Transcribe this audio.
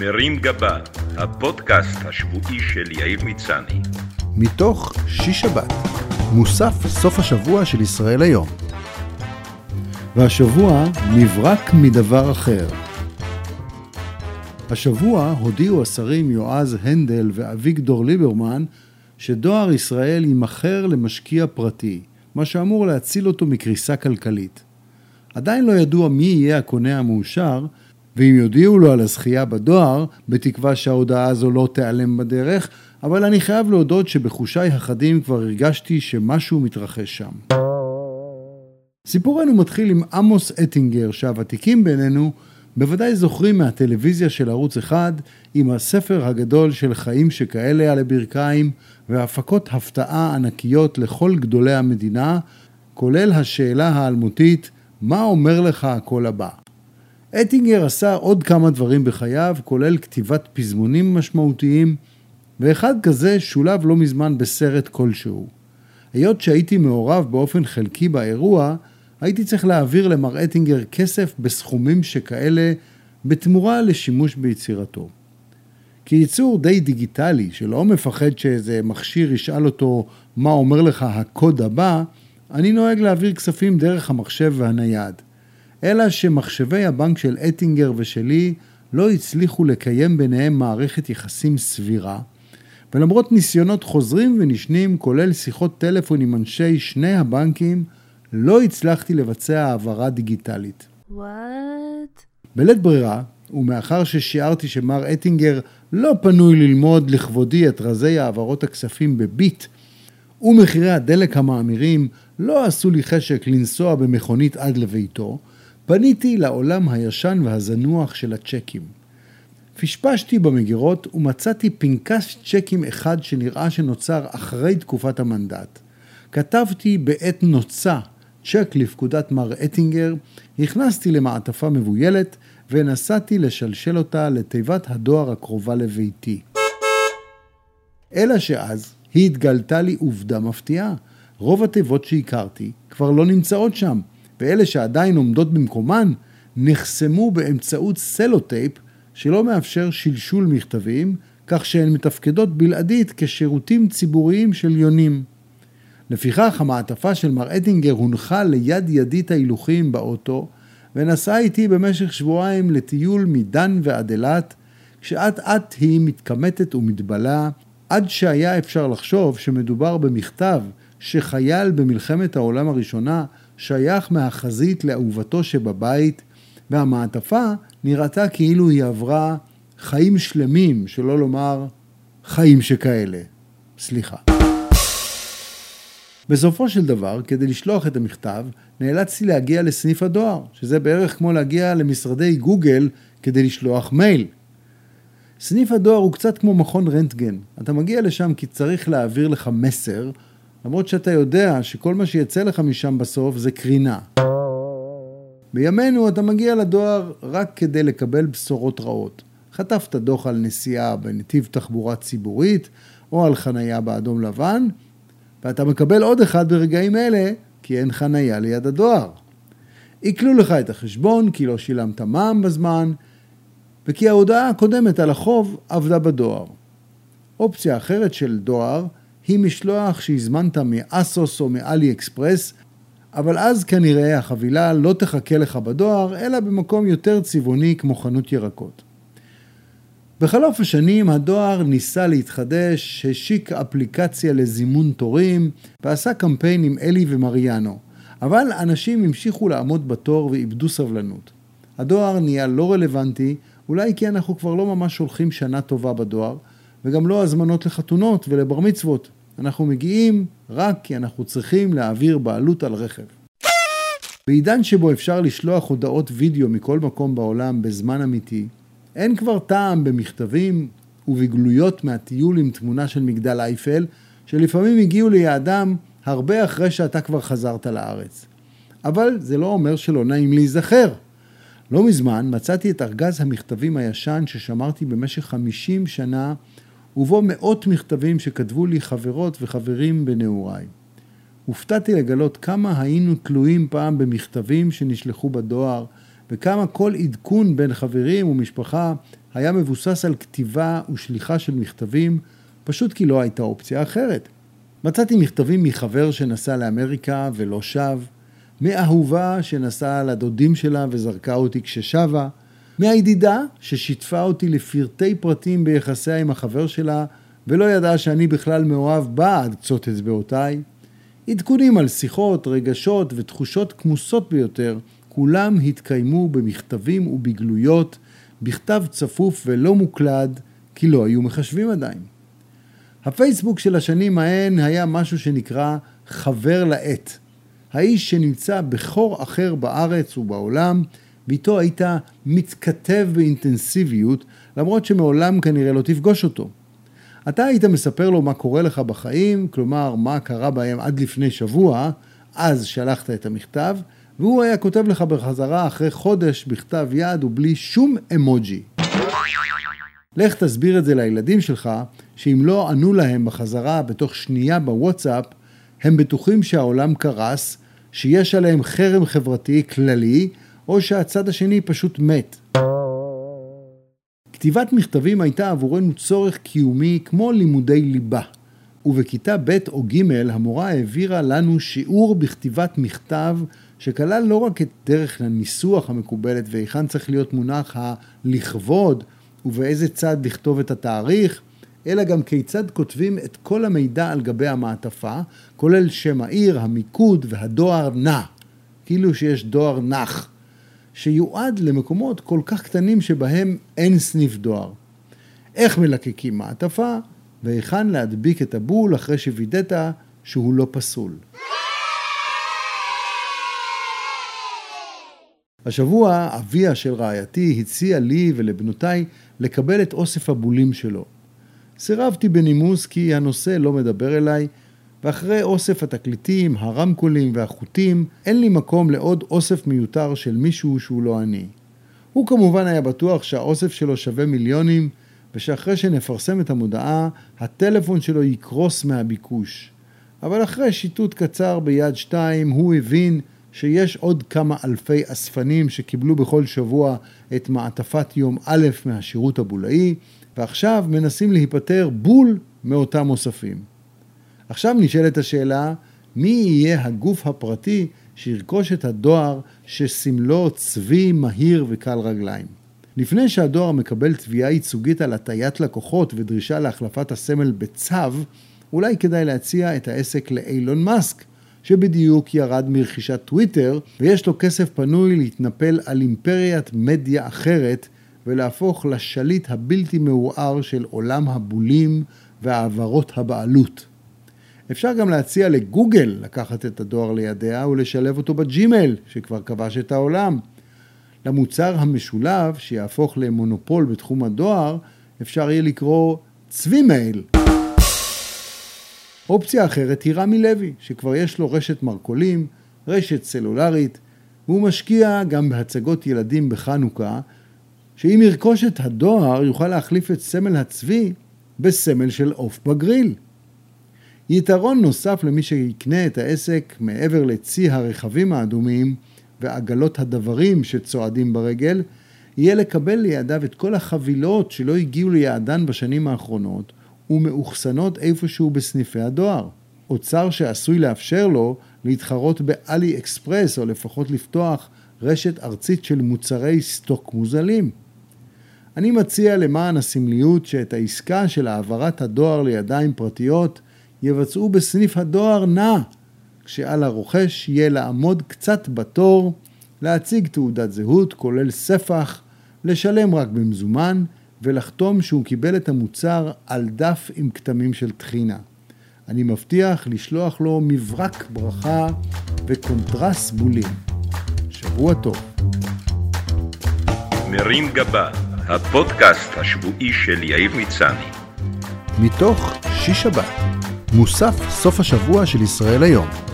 מרים גבה, הפודקאסט השבועי של יאיר מצני. מתוך שיש שבת, מוסף סוף השבוע של ישראל היום. והשבוע נברק מדבר אחר. השבוע הודיעו השרים יועז הנדל ואביגדור ליברמן שדואר ישראל יימכר למשקיע פרטי, מה שאמור להציל אותו מקריסה כלכלית. עדיין לא ידוע מי יהיה הקונה המאושר, ואם יודיעו לו על הזכייה בדואר, בתקווה שההודעה הזו לא תיעלם בדרך, אבל אני חייב להודות שבחושיי החדים כבר הרגשתי שמשהו מתרחש שם. סיפורנו מתחיל עם עמוס אטינגר, שהוותיקים בינינו בוודאי זוכרים מהטלוויזיה של ערוץ אחד, עם הספר הגדול של חיים שכאלה על הברכיים, והפקות הפתעה ענקיות לכל גדולי המדינה, כולל השאלה האלמותית, מה אומר לך הקול הבא? אטינגר עשה עוד כמה דברים בחייו, כולל כתיבת פזמונים משמעותיים, ואחד כזה שולב לא מזמן בסרט כלשהו. היות שהייתי מעורב באופן חלקי באירוע, הייתי צריך להעביר למר אטינגר כסף בסכומים שכאלה בתמורה לשימוש ביצירתו. כייצור די דיגיטלי, שלא מפחד שאיזה מכשיר ישאל אותו מה אומר לך הקוד הבא, אני נוהג להעביר כספים דרך המחשב והנייד. אלא שמחשבי הבנק של אטינגר ושלי לא הצליחו לקיים ביניהם מערכת יחסים סבירה, ולמרות ניסיונות חוזרים ונשנים, כולל שיחות טלפון עם אנשי שני הבנקים, לא הצלחתי לבצע העברה דיגיטלית. וואט? בלית ברירה, ומאחר ששיערתי שמר אטינגר לא פנוי ללמוד לכבודי את רזי העברות הכספים בביט, ומחירי הדלק המאמירים לא עשו לי חשק לנסוע במכונית עד לביתו, פניתי לעולם הישן והזנוח של הצ'קים. פשפשתי במגירות ומצאתי פנקס צ'קים אחד שנראה שנוצר אחרי תקופת המנדט. כתבתי בעת נוצה צ'ק לפקודת מר אטינגר, הכנסתי למעטפה מבוילת ונסעתי לשלשל אותה לתיבת הדואר הקרובה לביתי. אלא שאז היא התגלתה לי עובדה מפתיעה. רוב התיבות שהכרתי כבר לא נמצאות שם, ואלה שעדיין עומדות במקומן נחסמו באמצעות סלוטייפ שלא מאפשר שלשול מכתבים, כך שהן מתפקדות בלעדית כשירותים ציבוריים של יונים. לפיכך המעטפה של מר אטינגר הונחה ליד ידית ההילוכים באוטו, ונסעה איתי במשך שבועיים לטיול מדן ועד אילת, כשאט אט היא מתקמטת ומתבלה, עד שהיה אפשר לחשוב שמדובר במכתב שחייל במלחמת העולם הראשונה שייך מהחזית לאהובתו שבבית, והמעטפה נראתה כאילו היא עברה חיים שלמים, שלא לומר חיים שכאלה. סליחה. בסופו של דבר, כדי לשלוח את המכתב, נאלצתי להגיע לסניף הדואר, שזה בערך כמו להגיע למשרדי גוגל כדי לשלוח מייל. סניף הדואר הוא קצת כמו מכון רנטגן. אתה מגיע לשם כי צריך להעביר לך מסר, למרות שאתה יודע שכל מה שיצא לך משם בסוף זה קרינה. בימינו אתה מגיע לדואר רק כדי לקבל בשורות רעות. חטפת דוח על נסיעה בנתיב תחבורה ציבורית או על חנייה באדום לבן, ואתה מקבל עוד אחד ברגעים אלה, כי אין חנייה ליד הדואר. עיקלו לך את החשבון כי לא שילמת מע"מ בזמן, וכי ההודעה הקודמת על החוב עבדה בדואר. אופציה אחרת של דואר היא משלוח שהזמנת מאסוס או מאלי אקספרס, אבל אז כנראה החבילה לא תחכה לך בדואר, אלא במקום יותר צבעוני כמו חנות ירקות. בחלוף השנים הדואר ניסה להתחדש, השיק אפליקציה לזימון תורים ועשה קמפיין עם אלי ומריאנו, אבל אנשים המשיכו לעמוד בתור ואיבדו סבלנות. הדואר נהיה לא רלוונטי, אולי כי אנחנו כבר לא ממש שולחים שנה טובה בדואר, וגם לא הזמנות לחתונות ולבר מצוות. אנחנו מגיעים רק כי אנחנו צריכים להעביר בעלות על רכב. בעידן שבו אפשר לשלוח הודעות וידאו מכל מקום בעולם בזמן אמיתי, אין כבר טעם במכתבים ובגלויות מהטיול עם תמונה של מגדל אייפל, שלפעמים הגיעו ליעדם הרבה אחרי שאתה כבר חזרת לארץ. אבל זה לא אומר שלא נעים להיזכר. לא מזמן מצאתי את ארגז המכתבים הישן ששמרתי במשך 50 שנה, ובו מאות מכתבים שכתבו לי חברות וחברים בנעוריי. הופתעתי לגלות כמה היינו תלויים פעם במכתבים שנשלחו בדואר, וכמה כל עדכון בין חברים ומשפחה היה מבוסס על כתיבה ושליחה של מכתבים, פשוט כי לא הייתה אופציה אחרת. מצאתי מכתבים מחבר שנסע לאמריקה ולא שב, מאהובה שנסעה לדודים שלה וזרקה אותי כששבה, מהידידה ששיתפה אותי לפרטי פרטים ביחסיה עם החבר שלה ולא ידעה שאני בכלל מאוהב בה עד קצות אצבעותיי. עדכונים על שיחות, רגשות ותחושות כמוסות ביותר, כולם התקיימו במכתבים ובגלויות, בכתב צפוף ולא מוקלד, כי לא היו מחשבים עדיין. הפייסבוק של השנים ההן היה משהו שנקרא חבר לעת. האיש שנמצא בחור אחר בארץ ובעולם, ואיתו היית מתכתב באינטנסיביות, למרות שמעולם כנראה לא תפגוש אותו. אתה היית מספר לו מה קורה לך בחיים, כלומר, מה קרה בהם עד לפני שבוע, אז שלחת את המכתב, והוא היה כותב לך בחזרה אחרי חודש בכתב יד ובלי שום אמוג'י. לך תסביר את זה לילדים שלך, שאם לא ענו להם בחזרה בתוך שנייה בוואטסאפ, הם בטוחים שהעולם קרס, שיש עליהם חרם חברתי כללי, או שהצד השני פשוט מת. כתיבת מכתבים הייתה עבורנו צורך קיומי כמו לימודי ליבה. ובכיתה ב' או ג' המורה העבירה לנו שיעור בכתיבת מכתב שכלל לא רק את דרך הניסוח המקובלת והיכן צריך להיות מונח הלכבוד ובאיזה צד לכתוב את התאריך, אלא גם כיצד כותבים את כל המידע על גבי המעטפה, כולל שם העיר, המיקוד והדואר נע, כאילו שיש דואר נח. שיועד למקומות כל כך קטנים שבהם אין סניף דואר. איך מלקקים מעטפה והיכן להדביק את הבול אחרי שווידאת שהוא לא פסול. השבוע אביה של רעייתי הציע לי ולבנותיי לקבל את אוסף הבולים שלו. סירבתי בנימוס כי הנושא לא מדבר אליי ואחרי אוסף התקליטים, הרמקולים והחוטים, אין לי מקום לעוד אוסף מיותר של מישהו שהוא לא אני. הוא כמובן היה בטוח שהאוסף שלו שווה מיליונים, ושאחרי שנפרסם את המודעה, הטלפון שלו יקרוס מהביקוש. אבל אחרי שיטוט קצר ביד שתיים, הוא הבין שיש עוד כמה אלפי אספנים שקיבלו בכל שבוע את מעטפת יום א' מהשירות הבולאי, ועכשיו מנסים להיפטר בול מאותם אוספים. עכשיו נשאלת השאלה, מי יהיה הגוף הפרטי שירכוש את הדואר שסמלו צבי, מהיר וקל רגליים? לפני שהדואר מקבל תביעה ייצוגית על הטיית לקוחות ודרישה להחלפת הסמל בצו, אולי כדאי להציע את העסק לאילון מאסק, שבדיוק ירד מרכישת טוויטר, ויש לו כסף פנוי להתנפל על אימפריית מדיה אחרת, ולהפוך לשליט הבלתי מעורער של עולם הבולים והעברות הבעלות. אפשר גם להציע לגוגל לקחת את הדואר לידיה ולשלב אותו בג'ימייל, שכבר כבש את העולם. למוצר המשולב, שיהפוך למונופול בתחום הדואר, אפשר יהיה לקרוא צבי מייל. אופציה אחרת היא רמי לוי, שכבר יש לו רשת מרכולים, רשת סלולרית, והוא משקיע גם בהצגות ילדים בחנוכה, שאם ירכוש את הדואר יוכל להחליף את סמל הצבי בסמל של עוף בגריל. יתרון נוסף למי שיקנה את העסק מעבר לצי הרכבים האדומים ועגלות הדברים שצועדים ברגל, יהיה לקבל לידיו את כל החבילות שלא הגיעו ליעדן בשנים האחרונות ומאוחסנות איפשהו בסניפי הדואר. אוצר שעשוי לאפשר לו להתחרות באלי אקספרס או לפחות לפתוח רשת ארצית של מוצרי סטוק מוזלים. אני מציע למען הסמליות שאת העסקה של העברת הדואר לידיים פרטיות יבצעו בסניף הדואר נע, כשעל הרוכש יהיה לעמוד קצת בתור, להציג תעודת זהות כולל ספח, לשלם רק במזומן ולחתום שהוא קיבל את המוצר על דף עם כתמים של טחינה. אני מבטיח לשלוח לו מברק ברכה וקונטרס בולים. שבוע טוב. מרים גבה, הפודקאסט השבועי של יאיר מצני. מתוך שיש שבת. מוסף סוף השבוע של ישראל היום.